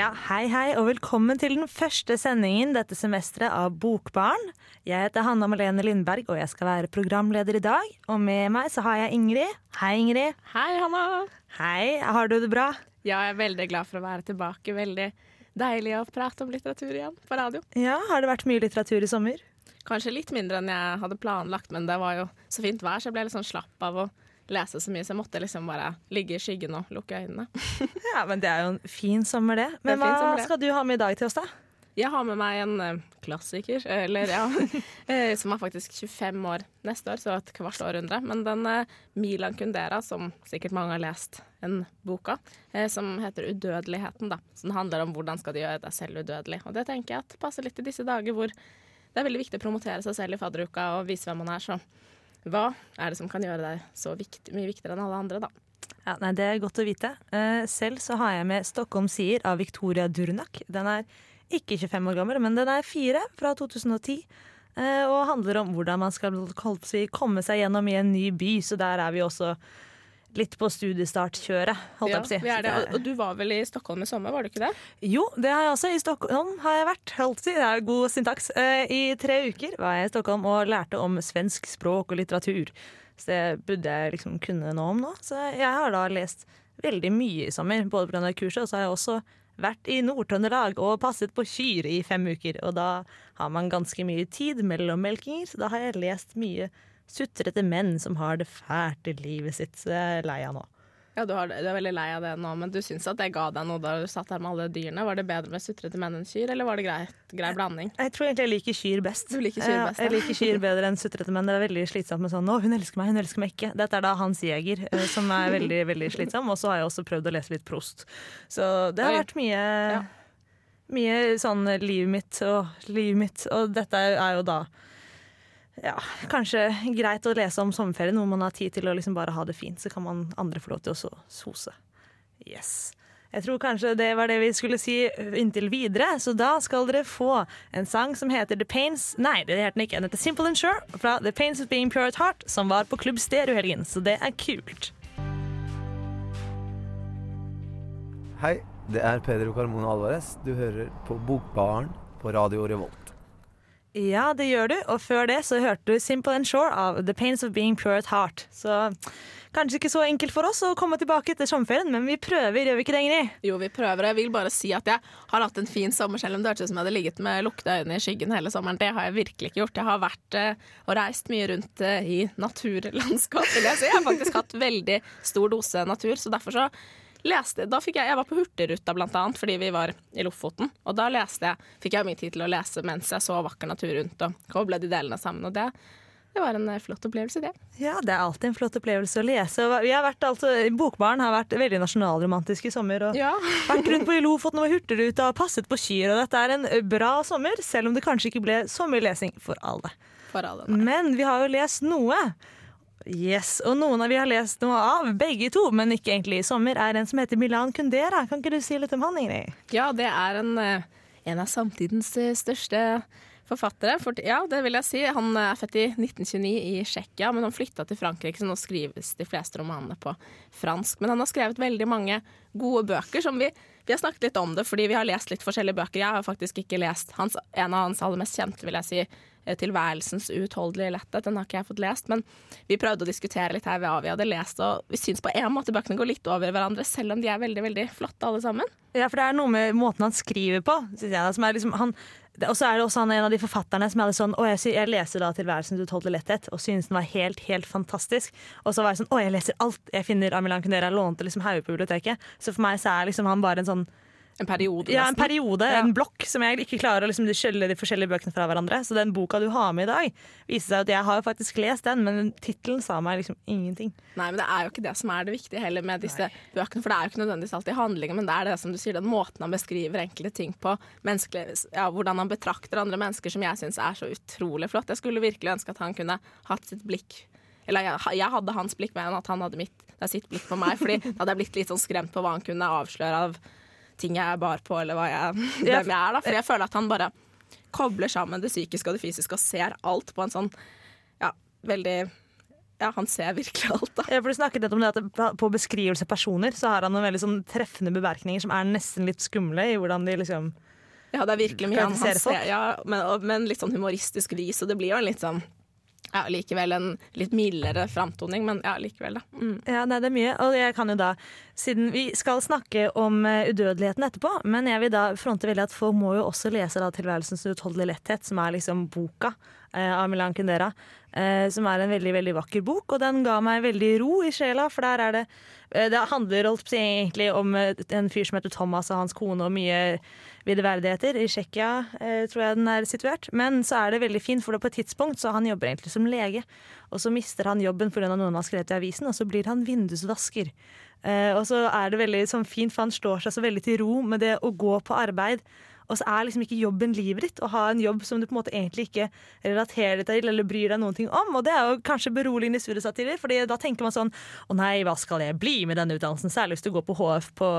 Ja, Hei, hei, og velkommen til den første sendingen dette semesteret av Bokbarn. Jeg heter Hanna Malene Lindberg, og jeg skal være programleder i dag. Og med meg så har jeg Ingrid. Hei, Ingrid. Hei, Hanna. Hei, har du det bra? Ja, jeg er veldig glad for å være tilbake. Veldig deilig å prate om litteratur igjen på radio. Ja, Har det vært mye litteratur i sommer? Kanskje litt mindre enn jeg hadde planlagt, men det var jo så fint vær, så jeg ble litt sånn slapp av å lese så mye, så jeg måtte liksom bare ligge i skyggen og lukke øynene. Ja, men det er jo en fin sommer, det. Men det hva sommer, det. skal du ha med i dag til oss, da? Jeg har med meg en eh, klassiker, eller ja, eh, som er faktisk 25 år neste år, så et kvart århundre. Men den Milan Kundera, som sikkert mange har lest en boka, eh, som heter 'Udødeligheten', da. Så den handler om hvordan skal du gjøre deg selv udødelig. Og det tenker jeg at passer litt i disse dager hvor det er veldig viktig å promotere seg selv i fadderuka og vise hvem man er. Så hva er det som kan gjøre deg så viktig, mye viktigere enn alle andre, da? Ja, nei, Det er godt å vite. Eh, selv så har jeg med 'Stockholm sier' av Victoria Durnak. Den er ikke 25 år gammel, men den er fire fra 2010. eh, Og handler om hvordan man skal komme seg gjennom i en ny by. Så der er vi også litt på studiestartkjøret, holdt jeg på å si. vi er det. Og, du var vel i Stockholm i sommer, var du ikke det? Jo, det har jeg også. I Stockholm har jeg vært. Holdt på å si. Det er god syntaks. Eh, I tre uker var jeg i Stockholm og lærte om svensk språk og litteratur. Så det burde jeg liksom kunne noe om nå. Så jeg har da lest veldig mye i sommer, både pga. kurset, og så har jeg også vært i Nord-Trøndelag og passet på kyr i fem uker. Og da har man ganske mye tid mellom melkinger, så da har jeg lest mye sutrete menn som har det fælt i livet sitt. Så det er jeg lei av nå. Ja, du, har, du er veldig lei av det nå, men du syns at det ga deg noe da du satt her med alle dyrene? Var det bedre med sutrete menn enn kyr, eller var det grei, grei blanding? Jeg tror egentlig jeg liker kyr best. Du liker kyr best, Ja, jeg liker kyr bedre enn sutrete menn. Det er veldig slitsomt med sånn 'Å, hun elsker meg, hun elsker meg ikke'. Dette er da Hans Jæger, eh, som er veldig veldig slitsom. Og så har jeg også prøvd å lese litt Prost. Så det har Oi. vært mye Ja. Mye sånn livet mitt og livet mitt. Og dette er jo da ja, kanskje greit å lese om sommerferien hvor man har tid til å liksom bare ha det fint. Så kan man andre få lov til å sose. Yes. Jeg tror kanskje det var det vi skulle si inntil videre, så da skal dere få en sang som heter The Pains Nei, det heter den ikke. Den heter Simple and Sure fra The Pains of Being Pure at Heart, som var på Klubb Stereo helgen, så det er kult. Hei, det er Pedro Carmona Alvarez. Du hører på Bokbaren på Radio Revolt. Ja, det gjør du, og før det så hørte du Simple and Sure av The Pains of Being Pure at Heart. Så kanskje ikke så enkelt for oss å komme tilbake etter sommerferien, men vi prøver, gjør vi ikke det, Ingrid? Jo, vi prøver. Jeg vil bare si at jeg har hatt en fin sommer, selv om det hørtes ut som jeg hadde ligget med lukkede øyne i skyggen hele sommeren. Det har jeg virkelig ikke gjort. Jeg har vært eh, og reist mye rundt eh, i naturlandskap, vil jeg si. Jeg har faktisk hatt veldig stor dose natur, så derfor så leste da fikk jeg, jeg var på Hurtigruta blant annet, fordi vi var i Lofoten. Og da leste jeg, fikk jeg mye tid til å lese mens jeg så vakker natur rundt og koblet de delene sammen. Og det, det var en eh, flott opplevelse, det. Ja, det er alltid en flott opplevelse å lese. Vi har vært, altså, Bokbaren har vært veldig nasjonalromantisk i sommer. og Ja. Vært rundt på Lofoten og Hurtigruta og passet på kyr. og Dette er en bra sommer, selv om det kanskje ikke ble så mye lesing for alle. For alle. Men vi har jo lest noe. Yes, Og noen av vi har lest noe av, begge to, men ikke egentlig i sommer, er en som heter Milan Kundera. Kan ikke du si litt om han, Ingrid? Ja, det er en, eh, en av samtidens eh, største forfattere. For, ja, det vil jeg si. Han er født i 1929 i Tsjekkia, men han flytta til Frankrike, så nå skrives de fleste romanene på fransk. Men han har skrevet veldig mange gode bøker som vi vi har snakket litt om det fordi vi har lest litt forskjellige bøker. Jeg har faktisk ikke lest hans, en av hans aller mest kjente, vil jeg si, eh, 'Tilværelsens uutholdelige letthet'. Den har ikke jeg fått lest, men vi prøvde å diskutere litt her hva vi hadde lest, og vi syns på en måte bøkene går litt over hverandre, selv om de er veldig, veldig flotte alle sammen. Ja, for det er noe med måten han skriver på, syns jeg. Som er liksom, han, og så er det også han en av de forfatterne som hadde sånn Å, jeg, jeg leser da 'Tilværelsens utholdelige letthet' og synes den var helt, helt fantastisk. Og så var jeg sånn Å, jeg leser alt jeg finner av Milan Kundera. Lånte liksom Hauge på biblioteket. Så for meg så er liksom han bare en sånn En periode, Ja, en periode, Ja. en blokk, som jeg ikke klarer å liksom skjølle de forskjellige bøkene fra hverandre. Så den boka du har med i dag, viser seg at jeg har jo faktisk lest den, men tittelen sa meg liksom ingenting. Nei, men det er jo ikke det som er det viktige heller med disse bøkene. For det er jo ikke nødvendigvis alltid handlingen, men det er det som du sier, den måten han beskriver enkelte ting på. Ja, hvordan han betrakter andre mennesker, som jeg syns er så utrolig flott. Jeg skulle virkelig ønske at han kunne hatt sitt blikk Eller jeg, jeg hadde hans blikk mer enn at han hadde mitt, sitt blikk på meg. Fordi da hadde jeg blitt litt sånn skremt på hva han kunne avsløre av ting jeg er bar på, eller hva jeg, hvem jeg er. da For jeg føler at han bare kobler sammen det psykiske og det fysiske og ser alt på en sånn ja, veldig Ja, han ser virkelig alt, da. Ja, for Du snakket litt om det at På beskrivelse av personer så har han noen veldig sånn treffende bemerkninger som er nesten litt skumle i hvordan de liksom Ja, det er virkelig mye han, han ser, ja, men, og, men litt sånn humoristisk vis, og det blir jo en litt sånn ja, likevel en litt mildere framtoning, men ja, likevel, da. Mm. Ja, nei, det er mye. Og jeg kan jo da, siden vi skal snakke om eh, udødeligheten etterpå, men jeg vil da fronte veldig at folk må jo også lese da 'Tilværelsens uutholdelige letthet', som er liksom boka av Milan Kundera. Eh, som er en veldig veldig vakker bok, og den ga meg veldig ro i sjela. For der er det eh, Det handler egentlig om eh, en fyr som heter Thomas og hans kone, og mye videreverdigheter. I Tsjekkia eh, tror jeg den er situert. Men så er det veldig fint, for det på et tidspunkt så han jobber egentlig som lege. Og så mister han jobben pga. noen har skrevet i avisen, og så blir han vindusvasker. Eh, og så er det veldig sånn, fint, for han slår seg så veldig til ro med det å gå på arbeid. Og så er liksom ikke jobben livet ditt. Å ha en jobb som du på en måte egentlig ikke relaterer deg til eller bryr deg noen ting om. Og det er jo kanskje beroligende studiesatirer, Fordi da tenker man sånn Å nei, hva skal jeg bli med denne utdannelsen? Særlig hvis du går på HF på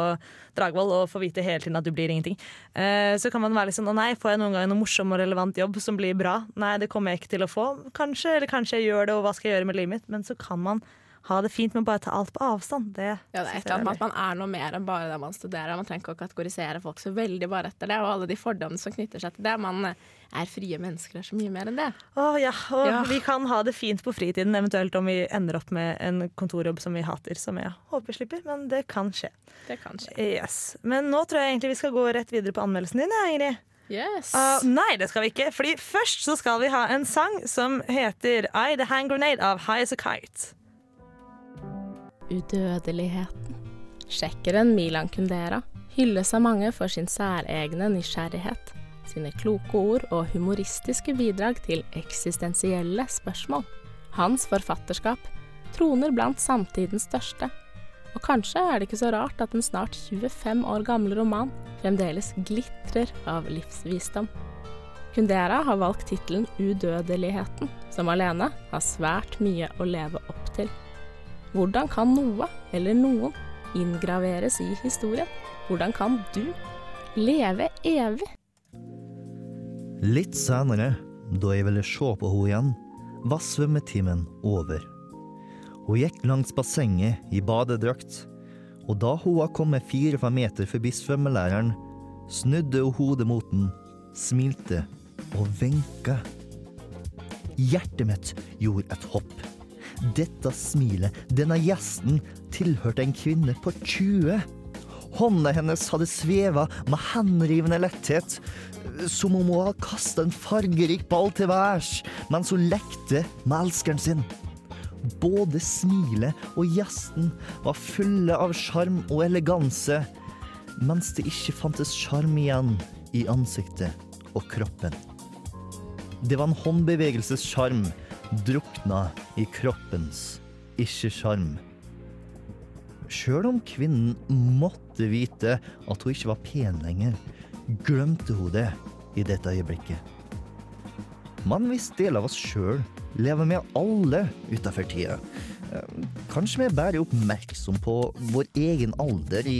Dragvoll og får vite hele tiden at du blir ingenting. Eh, så kan man være litt sånn Å nei, får jeg noen gang noen morsom og relevant jobb som blir bra? Nei, det kommer jeg ikke til å få. Kanskje, eller kanskje jeg gjør det, og hva skal jeg gjøre med livet mitt? Men så kan man ha det fint med å bare ta alt på avstand. Det, Ja, det er et eller annet med at man er noe mer enn bare det man studerer. Man trenger ikke å kategorisere folk så veldig bare etter det, og alle de fordommene som knytter seg til det. Man eh, er frie mennesker og er så mye mer enn det. Å ja, og Ja. vi kan ha det fint på fritiden, eventuelt om vi ender opp med en kontorjobb som vi hater, som jeg håper slipper, men det kan skje. Det kan skje. Yes. Men nå tror jeg egentlig vi skal gå rett videre på anmeldelsen din, Ingrid. Yes. Uh, nei, det skal vi ikke, fordi først så skal vi ha en sang som heter I The Hand Grenade av High As A Kite. Udødeligheten. Sjekkeren Milan Kundera hylles av mange for sin særegne nysgjerrighet, sine kloke ord og humoristiske bidrag til eksistensielle spørsmål. Hans forfatterskap troner blant samtidens største, og kanskje er det ikke så rart at en snart 25 år gamle roman fremdeles glitrer av livsvisdom. Kundera har valgt tittelen Udødeligheten, som alene har svært mye å leve opp. Hvordan kan noe, eller noen, inngraveres i historien? Hvordan kan du leve evig? Litt senere, da jeg ville se på henne igjen, var svømmetimen over. Hun gikk langs bassenget i badedrakt, og da hun var kommet fire-fem meter forbi svømmelæreren, snudde hun hodet mot den, smilte og vinka. Hjertet mitt gjorde et hopp. Dette smilet, denne gjesten, tilhørte en kvinne på 20. Hånda hennes hadde sveva med henrivende letthet, som om hun hadde kasta en fargerik ball til værs mens hun lekte med elskeren sin. Både smilet og gjesten var fulle av sjarm og eleganse, mens det ikke fantes sjarm igjen i ansiktet og kroppen. Det var en håndbevegelsessjarm drukna i kroppens ikke-sjarm. Sjøl om kvinnen måtte vite at hun ikke var pen lenger, glemte hun det i dette øyeblikket. Men hvis deler av oss sjøl lever med alle utafor tida, kanskje vi er bare oppmerksom på vår egen alder i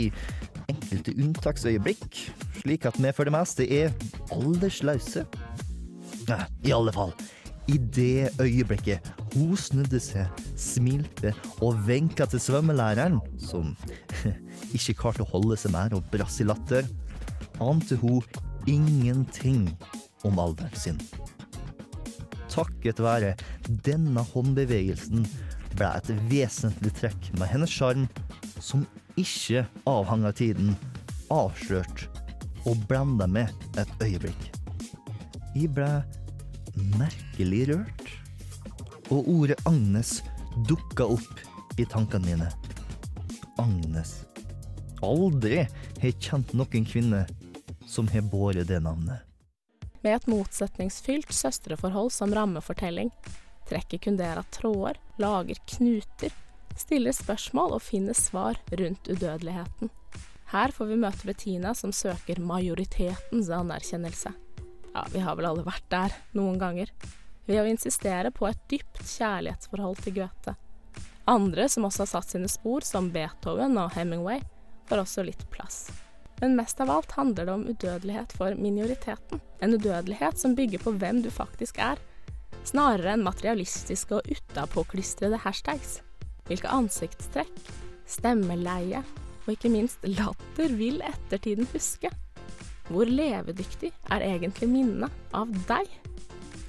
enkelte unntaksøyeblikk, slik at vi for det meste er aldersløse? I alle fall, i det øyeblikket hun snudde seg, smilte og vinka til svømmelæreren, som ikke klarte å holde seg mer og brass i latter, ante hun ingenting om alderen sin. Takket være denne håndbevegelsen ble et vesentlig trekk med hennes sjarm, som ikke avhang av tiden, avslørt og blanda med et øyeblikk. Jeg ble merkelig rørt. Og ordet Agnes dukka opp i tankene mine. Agnes. Aldri har jeg kjent noen kvinne som har båret det navnet. Med et motsetningsfylt søstreforhold som rammefortelling trekker Kundera tråder, lager knuter, stiller spørsmål og finner svar rundt udødeligheten. Her får vi møte Bettina som søker majoritetens anerkjennelse. Ja, vi har vel alle vært der noen ganger. ved å insistere på et dypt kjærlighetsforhold til Goethe. Andre som også har satt sine spor, som Beethoven og Hemingway, får også litt plass. Men mest av alt handler det om udødelighet for minoriteten. En udødelighet som bygger på hvem du faktisk er, snarere enn materialistiske og utapåklistrede hashtags. Hvilke ansiktstrekk, stemmeleie og ikke minst latter vil ettertiden huske? Hvor levedyktig er egentlig minnet av deg?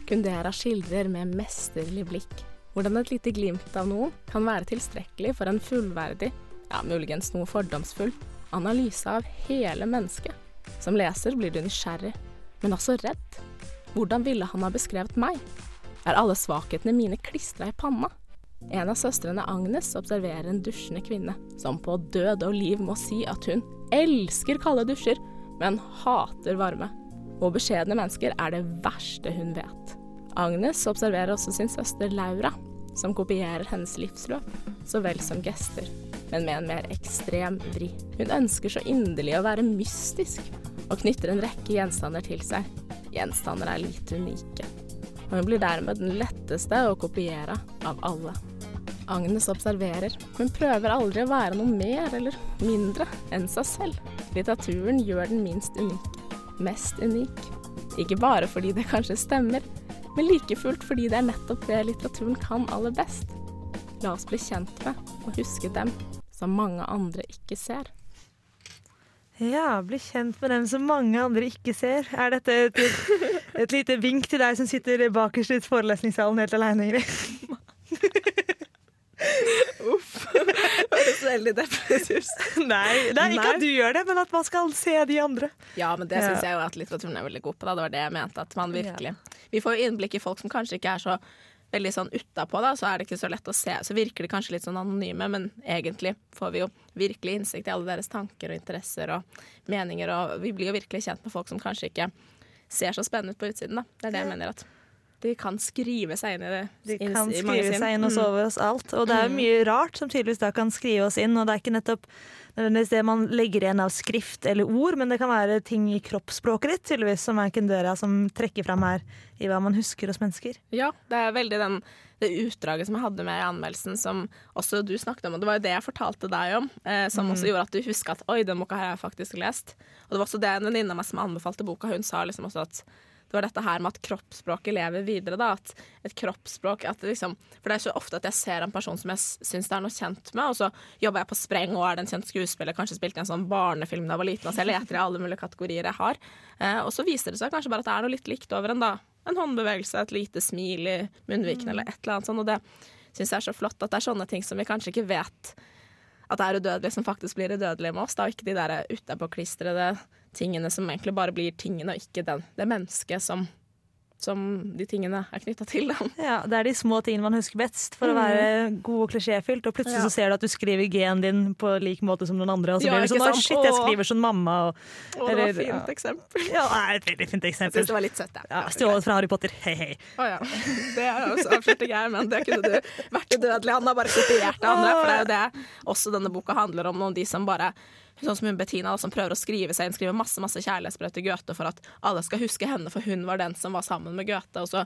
Kundera skildrer med mesterlig blikk hvordan et lite glimt av noen kan være tilstrekkelig for en fullverdig, ja, muligens noe fordomsfull, analyse av hele mennesket. Som leser blir du nysgjerrig, men også redd. Hvordan ville han ha beskrevet meg? Er alle svakhetene mine klistra i panna? En av søstrene Agnes observerer en dusjende kvinne, som på død og liv må si at hun elsker kalde dusjer, men hater varme. Og beskjedne mennesker er det verste hun vet. Agnes observerer også sin søster Laura, som kopierer hennes livsløp, så vel som gester, men med en mer ekstrem vri. Hun ønsker så inderlig å være mystisk, og knytter en rekke gjenstander til seg. Gjenstander er litt unike. Og hun blir dermed den letteste å kopiere av alle. Agnes observerer, men prøver aldri å være noe mer eller mindre enn seg selv. Litteraturen gjør den minst unik, Mest unik. Ikke bare fordi det kanskje stemmer, men like fullt fordi det er nettopp det litteraturen kan aller best. La oss bli kjent med og huske dem som mange andre ikke ser. Ja, bli kjent med dem som mange andre ikke ser. Er dette et, et lite vink til deg som sitter bakerst i forelesningssalen helt aleine, Ingrid? Veldig depressivt. Nei, det er ikke Nei. at du gjør det, men at man skal se de andre. Ja, men det syns jeg jo at litteraturen er veldig god på. Da. Det var det jeg mente. At man virkelig Vi får jo innblikk i folk som kanskje ikke er så veldig sånn utapå, da, så er det ikke så lett å se. Så virker de kanskje litt sånn anonyme, men egentlig får vi jo virkelig innsikt i alle deres tanker og interesser og meninger, og vi blir jo virkelig kjent med folk som kanskje ikke ser så spennende ut på utsiden, da. Det er det jeg mener at de kan skrive seg inn i det. De kan i skrive seg inn og Mm. sove oss alt. Og det er jo mye rart som tydeligvis da kan skrive oss inn. Og det er ikke nettopp nødvendigvis det man legger igjen av skrift eller ord, men det kan være ting i kroppsspråket ditt tydeligvis som er Kundøra som trekker fram her i hva man husker hos mennesker. Ja, det er veldig den, det utdraget som jeg hadde med i anmeldelsen, som også du snakket om. Og det var jo det jeg fortalte deg om, eh, som også gjorde at du huska at oi, den boka her har jeg faktisk lest. Og det var også det en venninne av meg som anbefalte boka, hun sa liksom også at det var dette her med at kroppsspråket lever videre. da, at et kroppsspråk, at liksom, For det er så ofte at jeg ser en person som jeg syns det er noe kjent med, og så jobber jeg på spreng og er det en kjent skuespiller, kanskje spilte i en sånn barnefilm da jeg var liten, altså jeg leter i alle mulige kategorier jeg har. Eh, og så viser det seg kanskje bare at det er noe litt likt over en, da. En håndbevegelse, et lite smil i munnviken eller et eller annet sånt. Og det syns jeg er så flott at det er sånne ting som vi kanskje ikke vet at det er udødelig, som faktisk blir udødelig med oss. Da, og ikke de der utapåklistrede tingene som egentlig bare blir tingene, og ikke den, det mennesket som, som de tingene er knytta til. Da. Ja, Det er de små tingene man husker best for å være god og klisjéfylt. Og plutselig Ja. så ser du at du skriver G-en din på lik måte som noen andre, og så Ja, blir det sånn Å, shit, jeg skriver som mamma. Og, Og det var et fint ja. eksempel. ja, det et veldig fint Jeg eksempel. syns det var litt søtt, jeg. Ja, Stjålet fra Harry Potter. Hei, hei. Å ja. Det er jo så avslørte jeg, men det kunne du vært udødelig. Han har bare kopiert det andre. For det er jo det også denne boka handler om. om de som bare Sånn som hun Bettina, som prøver å skrive seg inn, skriver masse masse kjærlighetsbrev til Goethe for at alle skal huske henne, for hun var den som var sammen med Goethe. Så,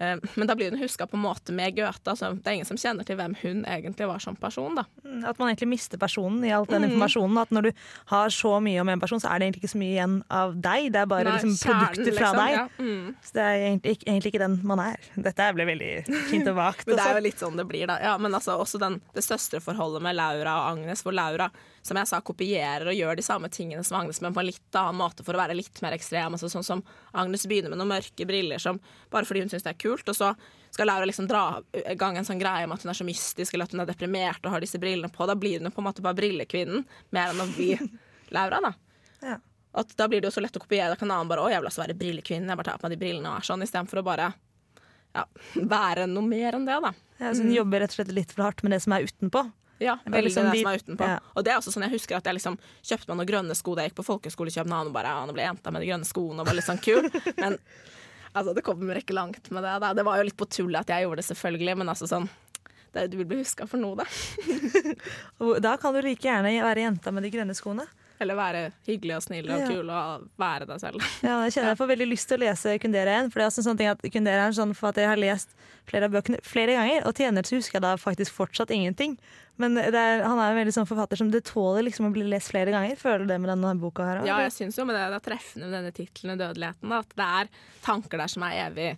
eh, men da blir hun huska på en måte med Goethe. Altså, det er ingen som kjenner til hvem hun egentlig var som person. da. At man egentlig mister personen i all Mm. den informasjonen. At når du har så mye om en person, så er det egentlig ikke så mye igjen av deg. Det er bare Nei, liksom, kjernen, produkter fra liksom, deg. ja. Mm. Så det er egentlig, egentlig ikke den man er. Dette ble veldig fint og vagt. Men det er jo litt sånn det blir, da. Ja, men altså, også den, det søstreforholdet med Laura og Agnes, hvor Laura, som jeg sa, kopierer og gjør de samme tingene som Agnes, men på en litt annen måte for å være litt mer ekstrem. Altså, sånn som Agnes begynner med noen mørke briller som, bare fordi hun syns det er kult, og så skal Laura liksom dra i gang en sånn greie om at hun er så mystisk, eller at hun er deprimert og har disse brillene på. Da blir hun jo på en måte bare brillekvinnen, mer enn å bli Laura, da. Ja. At da blir det jo så lett å kopiere. Da kan en annen bare 'Å, jeg vil også være brillekvinnen', jeg bare tar på meg de brillene og er sånn, istedenfor å bare ja, være noe mer enn det, da. Ja, så Hun jobber rett og slett litt for hardt med det som er utenpå. Ja, er veldig liksom det de- som er utenpå. ja. Og det er også sånn jeg husker at jeg liksom kjøpte meg noen grønne sko da jeg gikk på folkehøyskole i København og bare ja, nå ble jenta med de grønne skoene og var litt sånn kul. Men altså, det kommer ikke langt med det. Da. Det var jo litt på tullet at jeg gjorde det, selvfølgelig, men altså sånn det, Du vil bli huska for noe, da. Da kan du like gjerne være jenta med de grønne skoene. Eller være hyggelig og snill og Ja. kul og være deg selv. Ja, jeg kjenner jeg får veldig lyst til å lese Kundera igjen. For det er også en sånn ting at Kundera er sånn for at jeg har lest flere av bøkene flere ganger, og til gjengjeld så husker jeg da faktisk fortsatt ingenting. Men det er, han er en veldig sånn forfatter som det tåler liksom å bli lest flere ganger. Føler du det med denne boka her? Ja, jeg syns jo med det, det er treffende med denne tittelen 'Dødeligheten', at det er tanker der som er evig.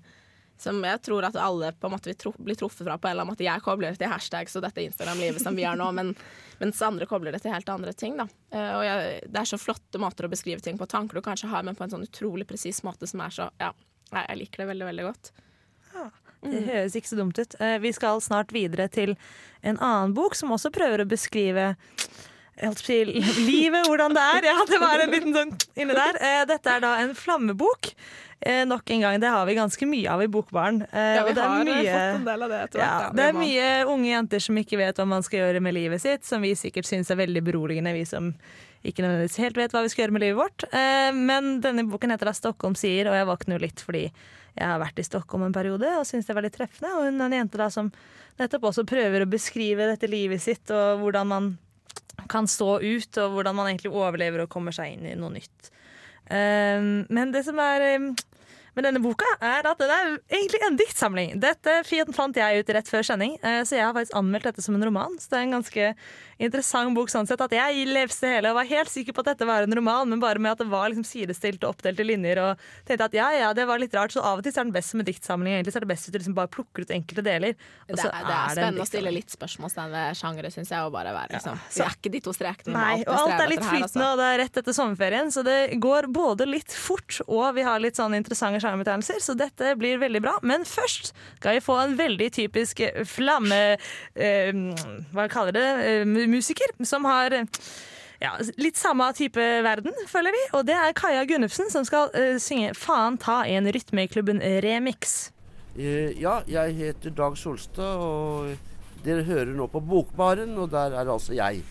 Som jeg tror at alle på en måte vil tro, bli truffet fra på en eller annen måte. Jeg kobler det til hashtags og dette Instagram-livet som vi har nå, men, mens andre kobler det til helt andre ting. Da. Eh, og jeg, det er så flotte måter å beskrive ting på. Tanker du kanskje har, men på en sånn utrolig presis måte som er så Ja, jeg, liker det veldig, veldig godt. Det høres ikke så dumt ut. Eh, Vi skal snart videre til en annen bok som også prøver å beskrive livet, hvordan det er. Ja, det var en liten sånn inni der. Eh, Dette er da en flammebok. Eh, Nok en gang, det har vi ganske mye av i Bokbaren. Eh, Ja, vi har mye- fått en del av det etter Ja, hvert. det er mye unge jenter som ikke vet hva man skal gjøre med livet sitt, som vi sikkert syns er veldig beroligende, vi som ikke nødvendigvis helt vet hva vi skal gjøre med livet vårt. Eh, Men denne boken heter da 'Stockholm sier', og jeg våkner jo litt fordi jeg har vært i Stockholm en periode og syns det er veldig treffende. Og hun er en jente da som nettopp også prøver å beskrive dette livet sitt, og hvordan man kan stå ut, og hvordan man egentlig overlever og kommer seg inn i noe nytt. Eh, Men det som er med denne boka, er at den er egentlig en diktsamling. Dette fant jeg ut rett før sending, eh, så jeg har faktisk anmeldt dette som en roman. Så det er en ganske interessant bok sånn sett at jeg leste hele og var helt sikker på at dette var en roman, men bare med at det var liksom sidestilt og oppdelte linjer, og tenkte at ja, ja, det var litt rart. Så av og til er den best som en diktsamling, egentlig så er det best hvis du liksom bare plukker ut enkelte deler. og Det er, det er en spennende å stille litt litt spørsmålstegn ved sjangere, syns jeg. Og bare være, liksom. så- Vi er ikke de to strekene. Nei, og alt er litt flytende, altså. og det er rett etter sommerferien, så det går både litt fort, og vi har litt sånn interessante sjangerbetegnelser, så dette blir veldig bra. Men først skal vi få en veldig typisk eh, flamme... Eh, hva kaller det? Eh, musiker, som har eh, ja, litt samme type verden, føler vi. Og det er Kaja Gunnufsen som skal eh, synge 'Faen ta en Rytmeklubben remix'. Eh, Ja, jeg heter Dag Solstad, og dere hører nå på Bokbaren, og der er altså jeg.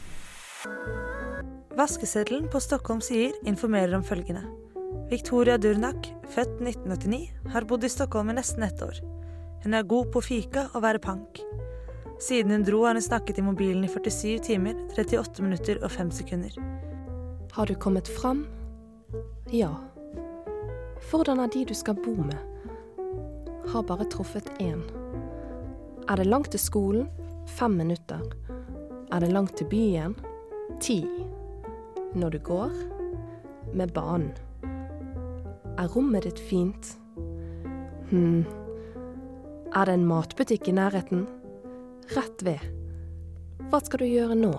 Vaskeseddelen på Stockholm sier informerer om følgende. Victoria Durnak, født 1989, har bodd i Stockholm i nesten ett år. Hun er god på fika og være pank. Siden hun dro har hun snakket i mobilen i 47 timer, 38 minutter og 5 sekunder. Har du kommet fram? Ja. Hvordan er de du skal bo med? Har bare truffet én. Er det langt til skolen? Fem minutter. Er det langt til byen? Ti. Når du går? Med banen. Er rommet ditt fint? Hm. Er det en matbutikk i nærheten? Rett ved. Hva skal du gjøre nå?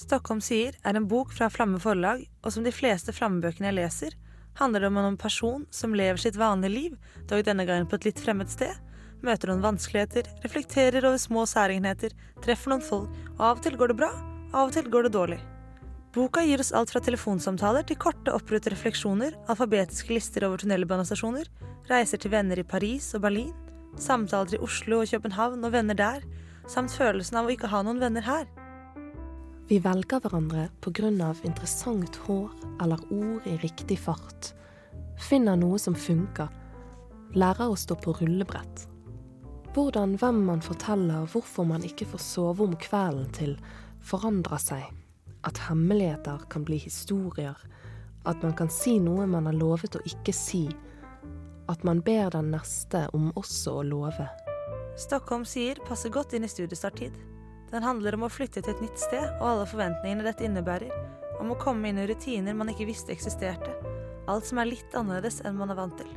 Stockholm sier er en bok fra Flamme forlag, og som de fleste flammebøkene jeg leser, handler det om en person som lever sitt vanlige liv, dog denne gangen på et litt fremmed sted, møter noen vanskeligheter, reflekterer over små særegenheter, treffer noen folk, og av og til går det bra, av og til går det dårlig. Boka gir oss alt fra telefonsamtaler til korte oppbrutte refleksjoner, alfabetiske lister over tunnelbanestasjoner, reiser til venner i Paris og Berlin, samtaler i Oslo og København og venner der, samt følelsen av å ikke ha noen venner her. Vi velger hverandre av interessant hår eller ord i riktig fart. Finner noe som funker. Lærer å stå på rullebrett. Hvordan hvem man forteller hvorfor man ikke får sove om kvelden til, forandrer seg. At hemmeligheter kan bli historier. At man kan si noe man har lovet å ikke si. At man ber den neste om også å love. Stockholm sier passer godt inn i studiestarttid. Den handler om å flytte til et nytt sted og alle forventningene dette innebærer. Om å komme inn i rutiner man ikke visste eksisterte. Alt som er litt annerledes enn man er vant til.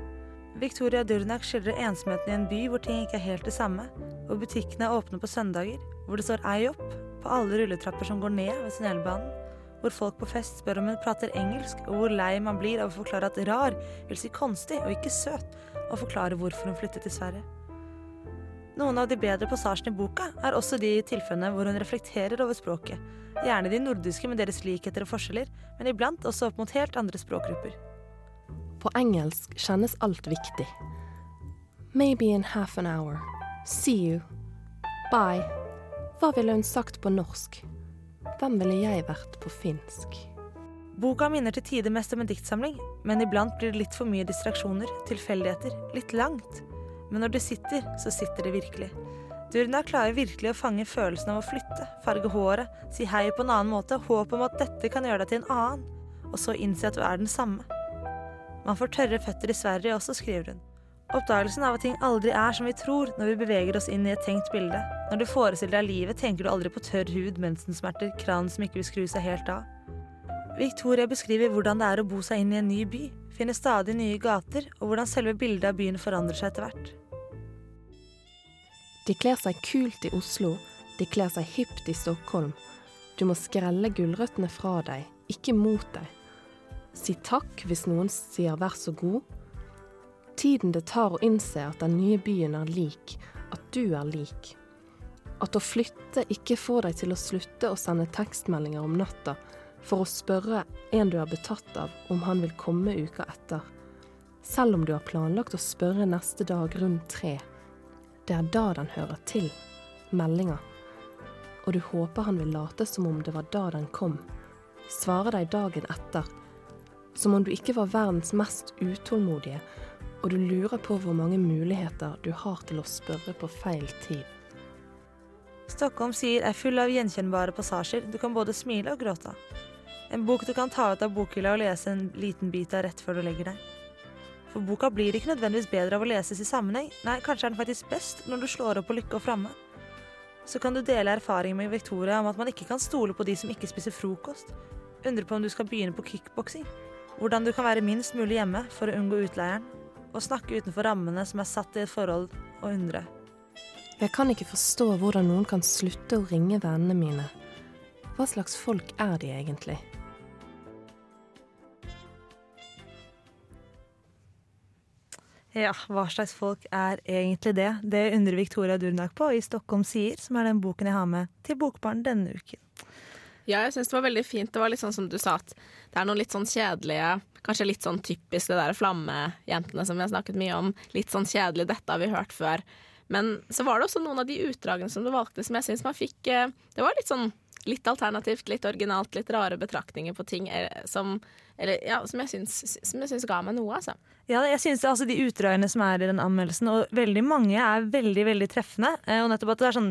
Victoria Durnak skildrer ensomheten i en by hvor ting ikke er helt det samme, hvor butikkene er åpne på søndager, hvor det står ei opp på alle rulletrapper som går ned ved tunnelbanen, hvor folk på fest spør om hun prater engelsk, og hvor lei man blir av å forklare at rar vil si konstig og ikke søt, og forklare hvorfor hun flyttet til Sverige. Noen av de bedre passasjene i boka er også de tilfellene hvor hun reflekterer over språket. Gjerne de nordiske med deres likheter og forskjeller, men iblant også opp mot helt andre språkgrupper. På engelsk kjennes alt viktig. Maybe in half an hour. See you. Bye. Hva ville hun sagt på norsk? Hvem ville jeg vært på finsk? Boka minner til tider mest om en diktsamling, men iblant blir det litt for mye distraksjoner, tilfeldigheter, litt langt. Men når det sitter, så sitter det virkelig. Durna klarer virkelig å fange følelsen av å flytte, farge håret, si hei på en annen måte, håp om at dette kan gjøre deg til en annen, og så innse at du er den samme. Man får tørre føtter i Sverige også, skriver hun. Oppdagelsen av at ting aldri er som vi tror når vi beveger oss inn i et tenkt bilde. Når du forestiller deg livet, tenker du aldri på tørr hud, mensensmerter, kranen som ikke vil skru seg helt av. Victoria beskriver hvordan det er å bo seg inn i en ny by, finne stadig nye gater, og hvordan selve bildet av byen forandrer seg etter hvert. De kler seg kult i Oslo, de kler seg hipt i Stockholm. Du må skrelle gulrøttene fra deg, ikke mot deg. Si takk hvis noen sier vær så god. Tiden det tar å innse at den nye byen er lik, at du er lik. At å flytte ikke får deg til å slutte å sende tekstmeldinger om natta for å spørre en du er betatt av om han vil komme uka etter. Selv om du har planlagt å spørre neste dag rundt tre. Det er da den hører til. Meldinga. Og du håper han vil late som om det var da den kom. Svare deg dagen etter. Som om du ikke var verdens mest utålmodige, og du lurer på hvor mange muligheter du har til å spørre på feil tid. Stockholm sier er full av gjenkjennbare passasjer du kan både smile og gråte av. En bok du kan ta ut av bokhylla og lese en liten bit av rett før du legger deg. For boka blir ikke nødvendigvis bedre av å leses i sammenheng, nei, kanskje er den faktisk best når du slår opp på Lykke og Framme. Så kan du dele erfaring med Victoria om at man ikke kan stole på de som ikke spiser frokost. Undre på om du skal begynne på kickboksing. Hvordan du kan være minst mulig hjemme for å unngå utleieren. Og snakke utenfor rammene som er satt i et forhold, og undre. Jeg kan ikke forstå hvordan noen kan slutte å ringe vennene mine. Hva slags folk er de egentlig? Ja, hva slags folk er egentlig det? Det undrer Victoria Durnak på i Stockholm sier, som er den boken jeg har med til Bokbarn denne uken. Ja, jeg syns det var veldig fint. Det var litt sånn som du sa, at det er noen litt sånn kjedelige Kanskje litt sånn typisk det der flammejentene som vi har snakket mye om. Litt sånn kjedelig, dette har vi hørt før. Men så var det også noen av de utdragene som du valgte som jeg syns man fikk eh, Det var litt sånn litt alternativt, litt originalt, litt rare betraktninger på ting eh, som, eller, ja, som jeg syns, ga meg noe, altså. Ja, jeg synes altså De utdragene som er i den anmeldelsen, og veldig mange er veldig veldig treffende. Eh, og nettopp at Det er sånn,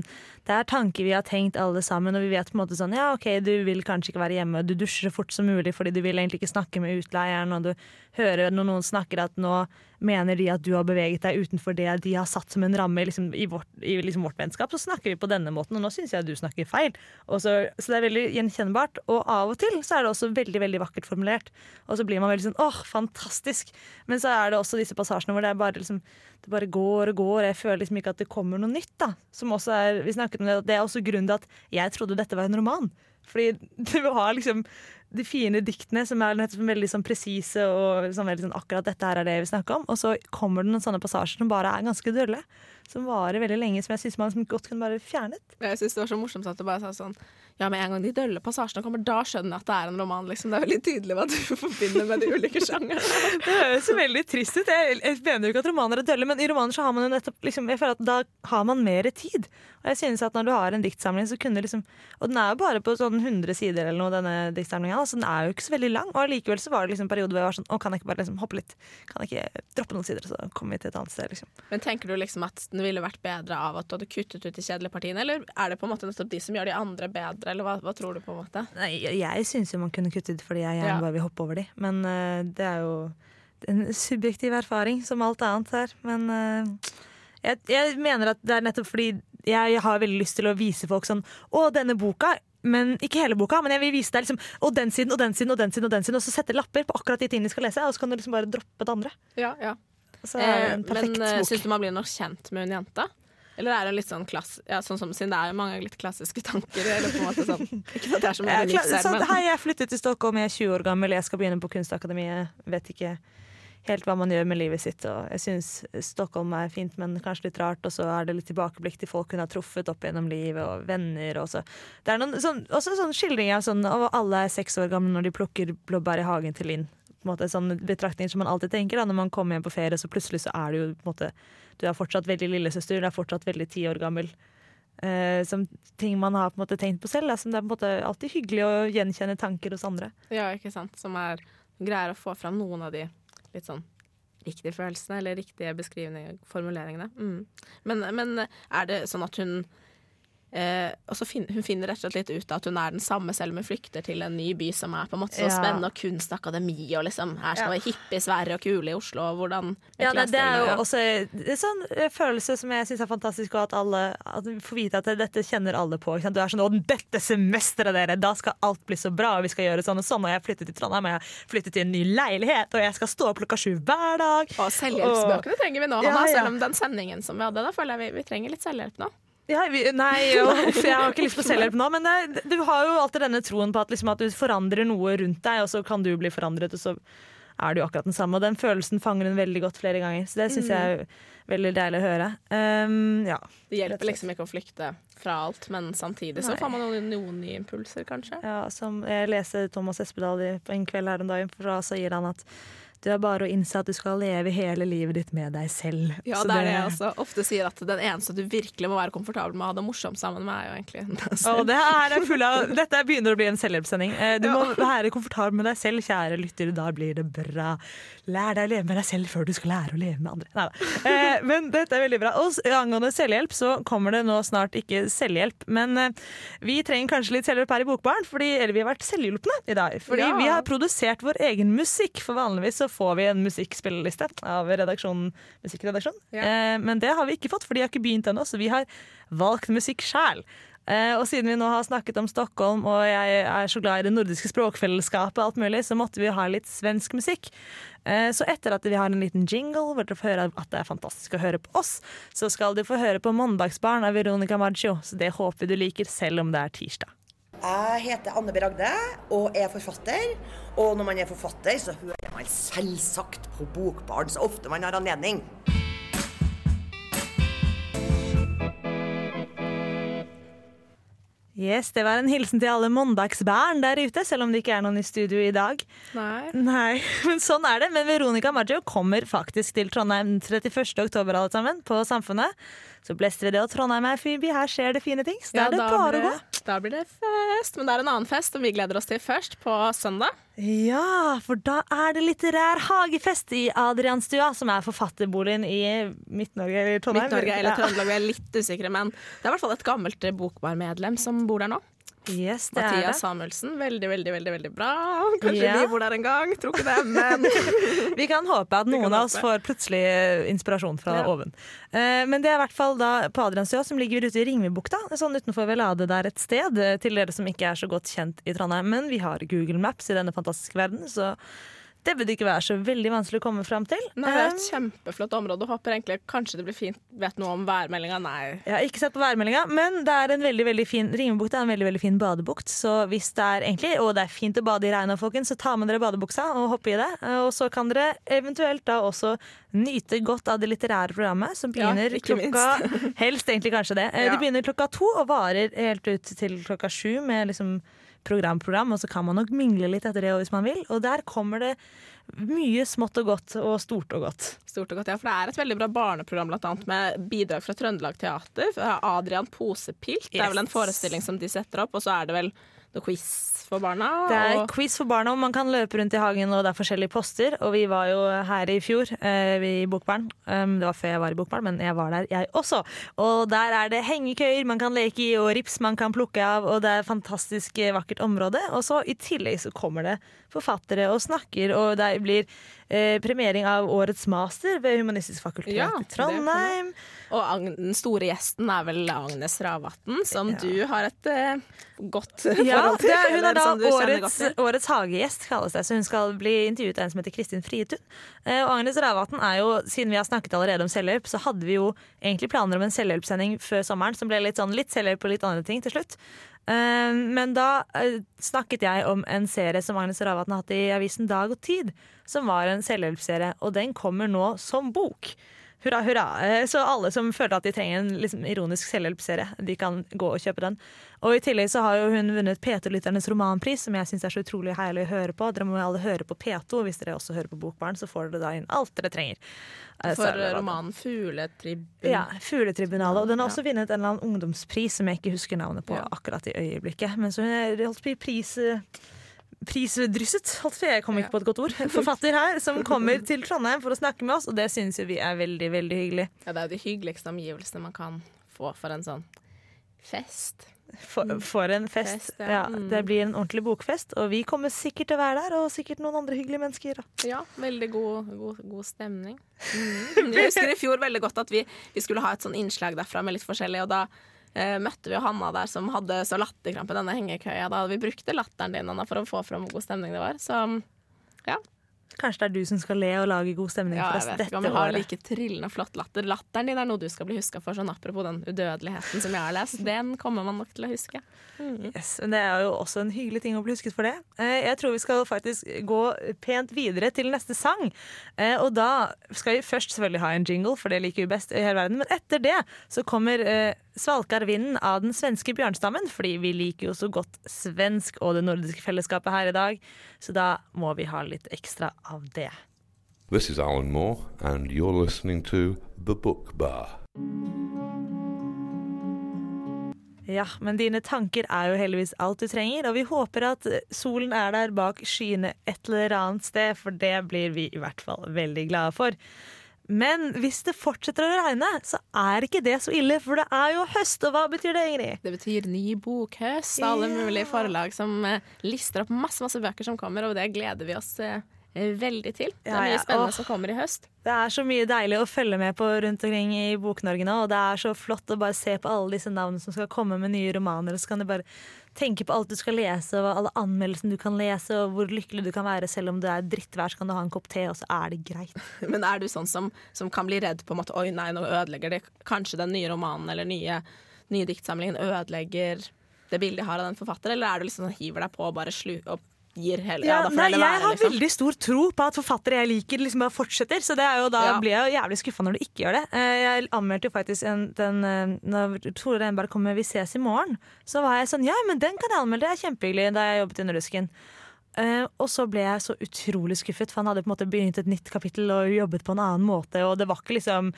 det er tanker vi har tenkt alle sammen, og vi vet på en måte sånn Ja, OK, du vil kanskje ikke være hjemme, du dusjer så fort som mulig fordi du vil egentlig ikke snakke med utleieren, og du hører når noen snakker at nå mener de at du har beveget deg utenfor det de har satt som en ramme liksom, i, vårt, i liksom vårt vennskap, så snakker vi på denne måten, og nå syns jeg at du snakker feil. Så, så, det er veldig gjenkjennbart. Og av og til så er det også veldig veldig vakkert formulert. Og så blir man veldig sånn åh, fantastisk. Men så er det også disse passasjene hvor det bare, liksom, det bare går og går. Jeg føler liksom ikke at det kommer noe nytt. da. Som også er, vi snakket om det, det er også grunnen til at jeg trodde dette var en roman. Fordi du har liksom de fine diktene som er veldig sånn presise og sånn veldig sånn akkurat dette her er det vi snakker om. Og så kommer det noen sånne passasjer som bare er ganske dølle. Som varer veldig lenge, som jeg syns man godt kunne bare fjernet. Jeg syns det var så morsomt at du bare sa sånn Ja, med en gang de dølle passasjene kommer, da skjønner jeg at det er en roman. Liksom. Det er veldig tydelig hva du forbinder med de ulike sjangerne. det høres jo veldig trist ut. Jeg, jeg mener jo ikke at romaner er dølle, men i romaner så har man jo nettopp liksom, Jeg føler at da har man mer tid. Og jeg synes at når du har en diktsamling, så kunne liksom Og den er jo bare på sånn 100 sider eller noe, denne diktsamlinga, så den er jo ikke så veldig lang. Og allikevel så var det liksom perioder hvor jeg var sånn Å, kan jeg ikke bare liksom hoppe litt? Kan jeg ikke droppe noen sider, så kommer vi til et annet sted, liksom. Men tenker du liksom at den ville vært bedre av at du hadde kuttet ut de kjedelige partiene, eller er det på en måte nettopp de som gjør de andre bedre, eller hva, hva tror du på en måte? Nei, jeg, syns jo man kunne kuttet ut fordi jeg gjerne ja. bare vil hoppe over de, men uh, det er jo en subjektiv erfaring som alt annet her. Men uh, jeg, jeg mener at det er nettopp fordi jeg har veldig lyst til å vise folk sånn Å, denne boka men ikke hele boka, men jeg vil vise deg liksom, og den siden og den siden og den siden, og den siden, og så sette lapper på akkurat de tingene de skal lese, og så kan du liksom bare droppe det andre. Ja, ja. Eh, men uh, syns du man blir nok kjent med hun jenta? Eller er det litt sånn klass... Ja, sånn som, siden det er mange litt klassiske tanker. Eller på en måte sånn Ikke at det er så mye livs her, men Hei, jeg flyttet til Stockholm, jeg er 20 år gammel, jeg skal begynne på Kunstakademiet. Vet ikke helt hva man gjør med livet sitt. Og jeg syns Stockholm er fint, men kanskje litt rart. Og så er det litt tilbakeblikk til folk hun har truffet opp gjennom livet, og venner. Og så. Det er noen, sånn, også sånn skildring av sånn, og alle er seks år gamle når de plukker blåbær i hagen til Linn. På en måte, sånn betraktninger som man alltid tenker da, når man kommer hjem på ferie, så plutselig så er det jo på en måte Du er fortsatt veldig lillesøster, du er fortsatt veldig ti år gammel. Uh, som ting man har på en måte tenkt på selv. Da, som det er på en måte alltid hyggelig å gjenkjenne tanker hos andre. Ja, ikke sant. Som er greier å få fram noen av de litt sånn riktige følelsene eller riktige beskrivende formuleringene. Mm. Men, men er det sånn at hun Eh, og så fin, Hun finner rett og slett litt ut at hun er den samme selv om hun flykter til en ny by som er på en måte så Ja. spennende, og kunstakademi, og liksom her skal Ja. være hippies være og kule i Oslo, og hvordan Ja, det, det er jo også det er sånn eh, følelse som jeg syns er fantastisk, og at alle at vi får vite at dette kjenner alle på. Du er sånn 'Å, dette semesteret, dere, da skal alt bli så bra, og vi skal gjøre sånn og sånn', og jeg flyttet til Trondheim, og jeg flyttet til en ny leilighet, og jeg skal stå opp klokka sju hver dag. Og selvhjelpsbøkene trenger vi nå, Hanna. ja. Selv om den sendingen som vi hadde, da føler jeg vi, vi trenger litt selvhjelp nå. Ja, vi, nei, jo, jeg har ikke lyst på selvhjelp nå, men det, du har jo alltid denne troen på at, liksom, at du forandrer noe rundt deg, og så kan du bli forandret, og så er jo akkurat den samme. Og den følelsen fanger hun veldig godt flere ganger, så det syns jeg er veldig deilig å høre. Um, ja. Det hjelper liksom ikke å flykte fra alt, men samtidig så får man noen, nye impulser, kanskje. Ja, som jeg leste Thomas Espedal på en kveld her om dagen, for da så gir han at det er bare å innse at du skal leve hele livet ditt med deg selv. Ja, Så det er det jeg også ofte sier, at den eneste du virkelig må være komfortabel med å ha det morsomt sammen med, er jo egentlig deg selv. det er full av, dette begynner å bli en selvhjelpssending. Eh, Du må være komfortabel med deg selv, kjære lytter. Da blir det bra. Lær deg å leve med deg selv før du skal lære å leve med andre. Neida. Eh, Men dette er veldig bra. Og angående selvhjelp så kommer det nå snart ikke selvhjelp. Men eh, vi trenger kanskje litt selvhjelp her i Bokbarn, fordi, eller vi har vært selvhjulpne i dag. Fordi Ja. vi har produsert vår egen musikk. For vanligvis så får vi en musikkspilleliste av redaksjonen, musikkredaksjonen. Ja. Eh, Men det har vi ikke fått, for de har ikke begynt ennå. Så vi har valgt musikk sjæl. Eh, og siden vi nå har snakket om Stockholm, og jeg er så glad i det nordiske språkfellesskapet, og alt mulig, så måtte vi ha litt svensk musikk. Eh, så etter at vi har en liten jingle hvor dere får høre at det er fantastisk å høre på oss, så skal du få høre på Mandagsbarn av Veronica Maggio. Så det håper vi du liker, selv om det er tirsdag. Jeg heter Anne B. Ragde og er forfatter. Og når man er forfatter, så hører man selvsagt på Bokbarn så ofte man har anledning. Yes, Det var en hilsen til alle mandagsbarn der ute, selv om det ikke er noen i studio i dag. Nei. Nei, men sånn er det. Men Veronica Maggio kommer faktisk til Trondheim 31. oktober, alle sammen, på Samfunnet. Så blester vi det, og Trondheim er fin. Her skjer det fine ting. Så da er det bare å gå. Da blir det fest. Men det er en annen fest som vi gleder oss til først, på søndag. Ja, for da er det litterær hagefest i Adrianstua, som er forfatterboligen i Midt-Norge eller Trondheim. Midt-Norge eller Ja. Trøndelag, vi er litt usikre, men det er i hvert fall et gammelt bokbarmedlem som bor der nå. Yes, det er Mathias det. Samuelsen. Veldig, veldig, veldig veldig bra. Kanskje Ja. vi bor der en gang. Tror ikke det, men Vi kan håpe at noen av oss får plutselig eh, inspirasjon fra Ja. oven. Eh, Men det er i hvert fall da på Adriansøya, som ligger ute i Ringebukta, sånn utenfor Velade der et sted, eh, til dere som ikke er så godt kjent i Trondheim. Men vi har Google Maps i denne fantastiske verden, så det burde ikke være så veldig vanskelig å komme fram til. Nei, det er et kjempeflott område. Håper egentlig kanskje det blir fint. Vet noe om værmeldinga? Nei. Jeg har ikke sett på værmeldinga, men det er en veldig veldig fin Ringebukta er en veldig veldig fin badebukt. Så hvis det er egentlig, og det er fint å bade i regnet, folkens, så ta med dere badebuksa og hoppe i det. Eh, Og så kan dere eventuelt da også nyte godt av det litterære programmet, som Ja, begynner ikke klokka Helst egentlig kanskje det. Eh, Ja. Det begynner klokka to og varer helt ut til klokka sju med liksom program-program, og så kan man nok mingle litt etter det hvis man vil. Og der kommer det mye smått og godt og stort og godt. Stort og godt, ja. For det er et veldig bra barneprogram blant annet, med bidrag fra Trøndelag Teater. Adrian Posepilt. Det er vel en forestilling som de setter opp, og så er det vel noe quiz for barna. Det er og quiz for barna, og man kan løpe rundt i hagen, og det er forskjellige poster. Og vi var jo her i fjor, eh, i Bokbarn. Um, det var før jeg var i Bokbarn, men jeg var der, jeg også. Og der er det hengekøyer man kan leke i, og rips man kan plukke av, og det er et fantastisk vakkert område. Og så i tillegg så kommer det forfattere og snakker, og det blir eh, premiering av årets master ved Humanistisk fakultet Ja, i. Trondheim. Og den store gjesten er vel Agnes Ravatn, som Ja. du har et eh, godt Ja, forhold til. Ja, hun er da årets, årets hagegjest, kalles det. Så hun skal bli intervjuet av en som heter Kristin Frietun. Eh, Og Agnes Ravatn er jo, siden vi har snakket allerede om selvhjelp, så hadde vi jo egentlig planer om en selvhjelpssending før sommeren som ble litt sånn litt selvhjelp og litt andre ting til slutt. Eh, Men da eh, snakket jeg om en serie som Agnes Ravatn har hatt i avisen Dag og Tid, som var en selvhjelpsserie, og den kommer nå som bok. Hurra, hurra. Eh, Så alle som føler at de trenger en liksom, ironisk selvhjelpsserie, de kan gå og kjøpe den. Og i tillegg så har jo hun vunnet P2-lytternes romanpris, som jeg syns er så utrolig herlig å høre på. Dere må jo alle høre på P2, og hvis dere også hører på Bokbarn, så får dere da inn alt dere trenger. Eh, For romanen 'Fugletribun'. ja, Fugletribunalet. Og den har også vunnet en eller annen ungdomspris som jeg ikke husker navnet på Ja. akkurat i øyeblikket. Men så hun holdt på i pris eh, prisdrysset, holdt jeg jeg kom ikke på et godt ord, forfatter her, som kommer til Trondheim for å snakke med oss, og det syns jo vi er veldig, veldig hyggelig. Ja, det er jo de hyggeligste omgivelsene man kan få for en sånn fest. For, for en fest. Fest, ja. ja. Mm. Det blir en ordentlig bokfest, og vi kommer sikkert til å være der, og sikkert noen andre hyggelige mennesker. Ja, veldig god, god, god stemning. Mm. Jeg husker i fjor veldig godt at vi, vi skulle ha et sånn innslag derfra med litt forskjellig, og da eh, møtte vi Hanna der som hadde så latterkrampe i denne hengekøya. Da vi brukte latteren din Anna, for å få fram hvor god stemning det var. Så ja, Kanskje det er du som skal le og lage god stemning ja for jeg oss vet dette ikke om vi har like trillende flott latter. Latteren din er noe du skal bli huska for, sånn apropos den udødeligheten som jeg har lest. Den kommer man nok til å huske. Yes, men det er jo også en hyggelig ting å bli husket for det. Eh, Jeg tror vi skal faktisk gå pent videre til neste sang. Eh, Og da skal vi først selvfølgelig ha en jingle, for det liker vi best i hele verden. Men etter det så kommer eh, Svalkarvinden av den svenske bjørnstammen, fordi vi liker jo så godt svensk og det nordiske fellesskapet her i dag. Så da må vi ha litt ekstra av det. This is Alan Moore, and you're listening to The Book Bar. Ja, men dine tanker er jo heldigvis alt du trenger, og vi håper at solen er der bak skyene et eller annet sted, for det blir vi i hvert fall veldig glade for. Men hvis det fortsetter å regne, så er ikke det så ille, for det er jo høst, og hva betyr det, Ingrid? Det betyr ny bokhøst. Alle mulige forlag som eh, lister opp masse masse bøker som kommer, og det gleder vi oss eh, veldig til. Det er mye ja. spennende som kommer i høst. Det er så mye deilig å følge med på rundt omkring i Bok-Norge nå, og det er så flott å bare se på alle disse navnene som skal komme med nye romaner, og så kan du bare tenke på alt du skal lese, og alle anmeldelsene du kan lese, og hvor lykkelig du kan være selv om det er drittvær, så kan du ha en kopp te, og så er det greit. Men er du sånn som, som kan bli redd på en måte Oi, nei, nå ødelegger det kanskje den nye romanen eller nye, nye diktsamlingen ødelegger det bildet jeg har av den forfatteren, eller er du liksom sånn hiver deg på og bare slu, og gir hele Ja, ja, nei, jeg være, har liksom. veldig stor tro på at forfattere jeg liker, liksom bare fortsetter. Så det er jo, da Ja. blir jeg jo jævlig skuffa når du ikke gjør det. Eh, Jeg anmeldte jo faktisk en, den eh, Når Tore Reinberg kom med 'Vi ses i morgen', så var jeg sånn Ja, men den kan jeg anmelde, det er kjempehyggelig, da jeg jobbet i Nordrusken. Eh, og så ble jeg så utrolig skuffet, for han hadde på en måte begynt et nytt kapittel og jobbet på en annen måte, og det var ikke liksom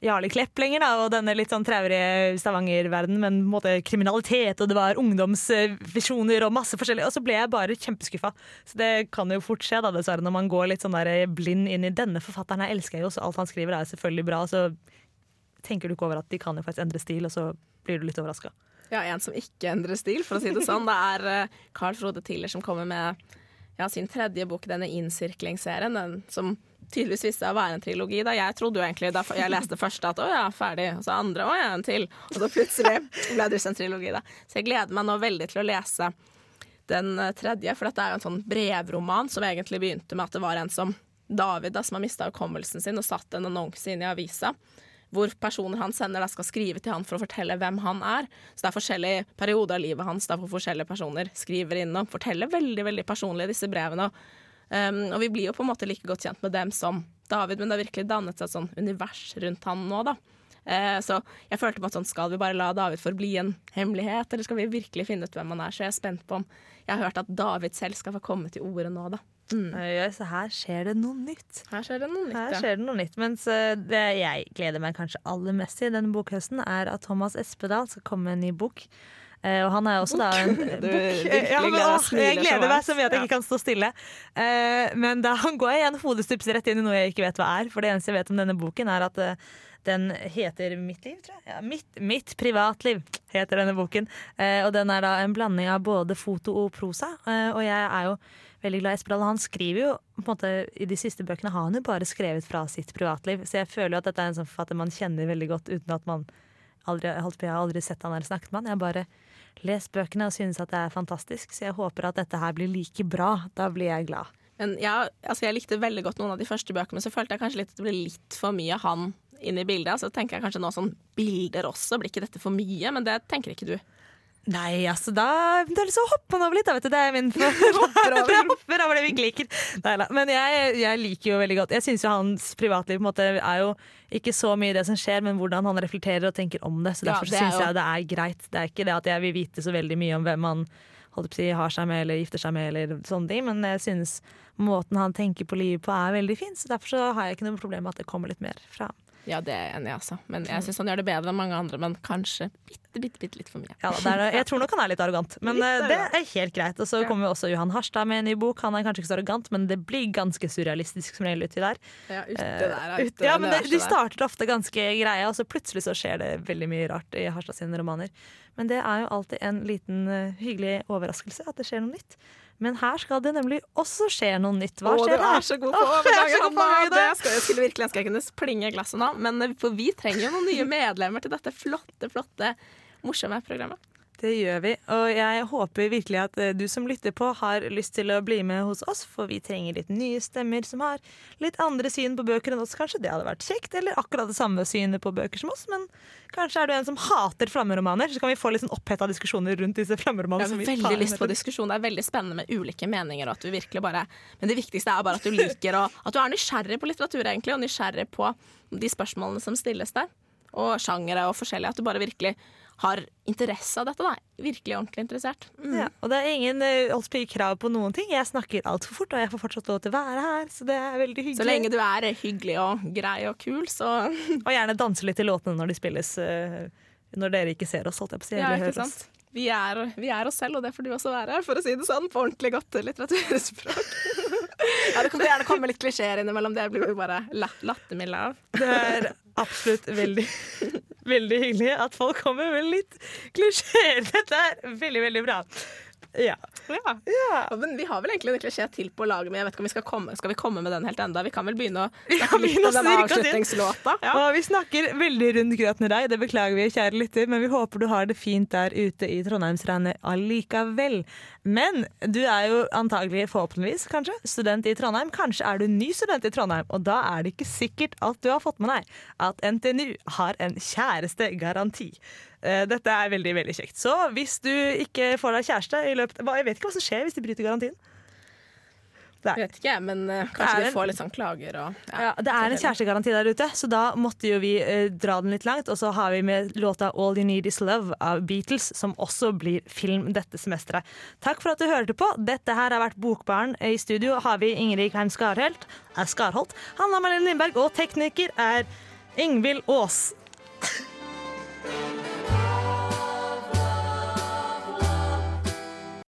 Jarle Klepp lenger, da, og denne litt sånn traurige Stavanger-verdenen, men på en måte kriminalitet, og det var ungdomsvisjoner og masse forskjellig, og så ble jeg bare kjempeskuffa. Så det kan jo fort skje, da, dessverre, når man går litt sånn der blind inn i denne forfatteren. Jeg elsker jo, så alt han skriver er selvfølgelig bra, så tenker du ikke over at de kan jo faktisk endre stil, og så blir du litt overraska. Ja, en som ikke endrer stil, for å si det sånn. Det er eh, Carl Frode Tiller som kommer med ja, sin tredje bok, denne innsirklingsserien, den som tydeligvis viste seg å være en trilogi. Da. Jeg trodde jo egentlig da jeg leste første at å ja, ferdig, og så andre å ja, en til. Og så plutselig ble det en trilogi, da. Så jeg gleder meg nå veldig til å lese den eh, tredje, for dette er jo en sånn brevroman som egentlig begynte med at det var en som David, da, som har mista hukommelsen sin og satt en annonse inn i avisa hvor personer han sender da skal skrive til han for å fortelle hvem han er. Så det er forskjellige perioder av livet hans der hvor forskjellige personer skriver inn og forteller veldig veldig personlig disse brevene. Um, og vi blir jo på en måte like godt kjent med dem som David, men det har virkelig dannet seg et sånn univers rundt han nå, da. Eh, så jeg følte på at sånn, skal vi bare la David forbli en hemmelighet, eller skal vi virkelig finne ut hvem han er? Så jeg er spent på om jeg har hørt at David selv skal få komme til orde nå, da. Mm. Ja, så her skjer det noe nytt. Her skjer det noe nytt, Her ja. noe nytt. Mens eh, det jeg gleder meg kanskje aller mest til denne bokhøsten, er at Thomas Espedal skal komme med en ny bok. Eh, og han er også da en bok. Ja, men, smiler jeg gleder meg så mye at jeg ikke kan stå stille. Eh, men da går jeg igjen hodestups rett inn i noe jeg ikke vet hva er. For det eneste jeg vet om denne boken, er at eh, den heter Mitt liv, tror jeg. Ja, mitt, mitt privatliv heter denne boken. Eh, og den er da en blanding av både foto og prosa. Eh, og jeg er jo veldig glad i Espedal. Han skriver jo på en måte, I de siste bøkene har han jo bare skrevet fra sitt privatliv. Så jeg føler jo at dette er en sånn forfatter man kjenner veldig godt uten at man aldri, jeg har aldri sett han eller snakket med han. Jeg har bare lest bøkene og synes at det er fantastisk. Så jeg håper at dette her blir like bra. Da blir jeg glad. Men ja, altså jeg likte veldig godt noen av de første bøkene, men så følte jeg kanskje litt at det ble litt for mye han inn i bildet. Så tenker jeg kanskje nå sånn bilder også, blir ikke dette for mye? Men det tenker ikke du. Nei, altså da Det er til å hoppe over litt, da, vet du. Det er min hopper over. Hopper over det vi ikke liker. Neida. Men jeg, jeg liker jo veldig godt Jeg syns jo hans privatliv på en måte er jo ikke så mye det som skjer, men hvordan han reflekterer og tenker om det. Så derfor er syns jo- jeg det er greit. Det er ikke det at jeg vil vite så veldig mye om hvem han si, har seg med eller gifter seg med, eller sånne ting, men jeg synes måten han tenker på livet på er veldig fin, så derfor så har jeg ikke noe problem med at det kommer litt mer fra ham. Ja, det er jeg enig i, altså. Men jeg syns han gjør det bedre enn mange andre, men kanskje bitte, bitte, bitte litt for mye. Ja, det er, jeg tror nok han er litt arrogant, men Litt eh, det er helt greit. Og så kommer jo også Johan Harstad med en ny bok. Han er kanskje ikke så arrogant, men det blir ganske surrealistisk som regel uti der. Ja, ute Eh, der, ja, ja, men det, De starter ofte ganske greie, og så plutselig så skjer det veldig mye rart i Harstad sine romaner. Men det er jo alltid en liten eh, hyggelig overraskelse at det skjer noe nytt. Men her skal det nemlig også skje noe nytt. Hva Å, skjer her? er så god på Åh, jeg er så på! Det skal, jeg skulle virkelig ønske jeg kunne plinge glasset nå, men eh, for vi trenger jo noen nye medlemmer til dette flotte, flotte, morsomme programmet. Det gjør vi, og jeg håper virkelig at eh, du som lytter på har lyst til å bli med hos oss, for vi trenger litt nye stemmer som har litt andre syn på bøker enn oss. Kanskje det hadde vært kjekt, eller akkurat det samme synet på bøker som oss, men kanskje er du en som hater flammeromaner, så kan vi få litt sånn oppheta diskusjoner rundt disse Jeg har veldig lyst på diskusjon. Det er veldig spennende med ulike meninger. Og at du virkelig bare, men det viktigste er bare at du liker og at du er nysgjerrig på litteratur egentlig, og nysgjerrig på de spørsmålene som stilles der. Og sjangere og forskjellig. At du bare virkelig har interesse av dette. da Virkelig ordentlig interessert. Mm. Ja, og det er ingen uh, krav på noen ting. Jeg snakker altfor fort, og jeg får fortsatt lov til å være her, så det er veldig hyggelig. Så lenge du er hyggelig og grei og kul, så Og gjerne danse litt til låtene når de spilles. uh, når dere ikke ser oss, holdt jeg på å si. Ja, ikke sant? Vi er, vi er oss selv, og det får du også være, for å si det sånn, på ordentlig godt litteraturspråk. ja, det kan gjerne komme litt klisjeer innimellom, det blir vi bare la- lattermilde av. Det er absolutt veldig, veldig hyggelig at folk kommer med litt klisjeer. Dette er veldig, veldig bra. Ja. Ja. ja. Men vi har vel egentlig en klisjé til på laget, men jeg vet ikke om vi skal komme, skal vi komme med den helt enda? Vi kan vel begynne å snakke litt om den avslutningslåta? Ja. Og vi snakker veldig rundt grøten i deg, det beklager vi, kjære lytter, men vi håper du har det fint der ute i Trondheimsregnet allikevel. Men du er jo antagelig, forhåpentligvis kanskje, student i Trondheim. Kanskje er du ny student i Trondheim, og da er det ikke sikkert at du har fått med deg at NTNU har en kjærestegaranti. Eh, Dette er veldig veldig kjekt. Så hvis du ikke får deg kjæreste i løpet Jeg vet ikke hva som skjer hvis de bryter garantien. Jeg vet ikke, men eh, kanskje en, vi får litt sånn klager og Ja, det er en kjærestegaranti der ute, så da måtte jo vi eh, dra den litt langt. Og så har vi med låta 'All You Need Is Love' av Beatles, som også blir film dette semesteret. Takk for at du hørte på. Dette her har vært Bokbaren. I studio har vi Ingrid Klein Skarholt, er Skarholt, Hanna Marlene Lindberg, og tekniker er Ingvild Aas.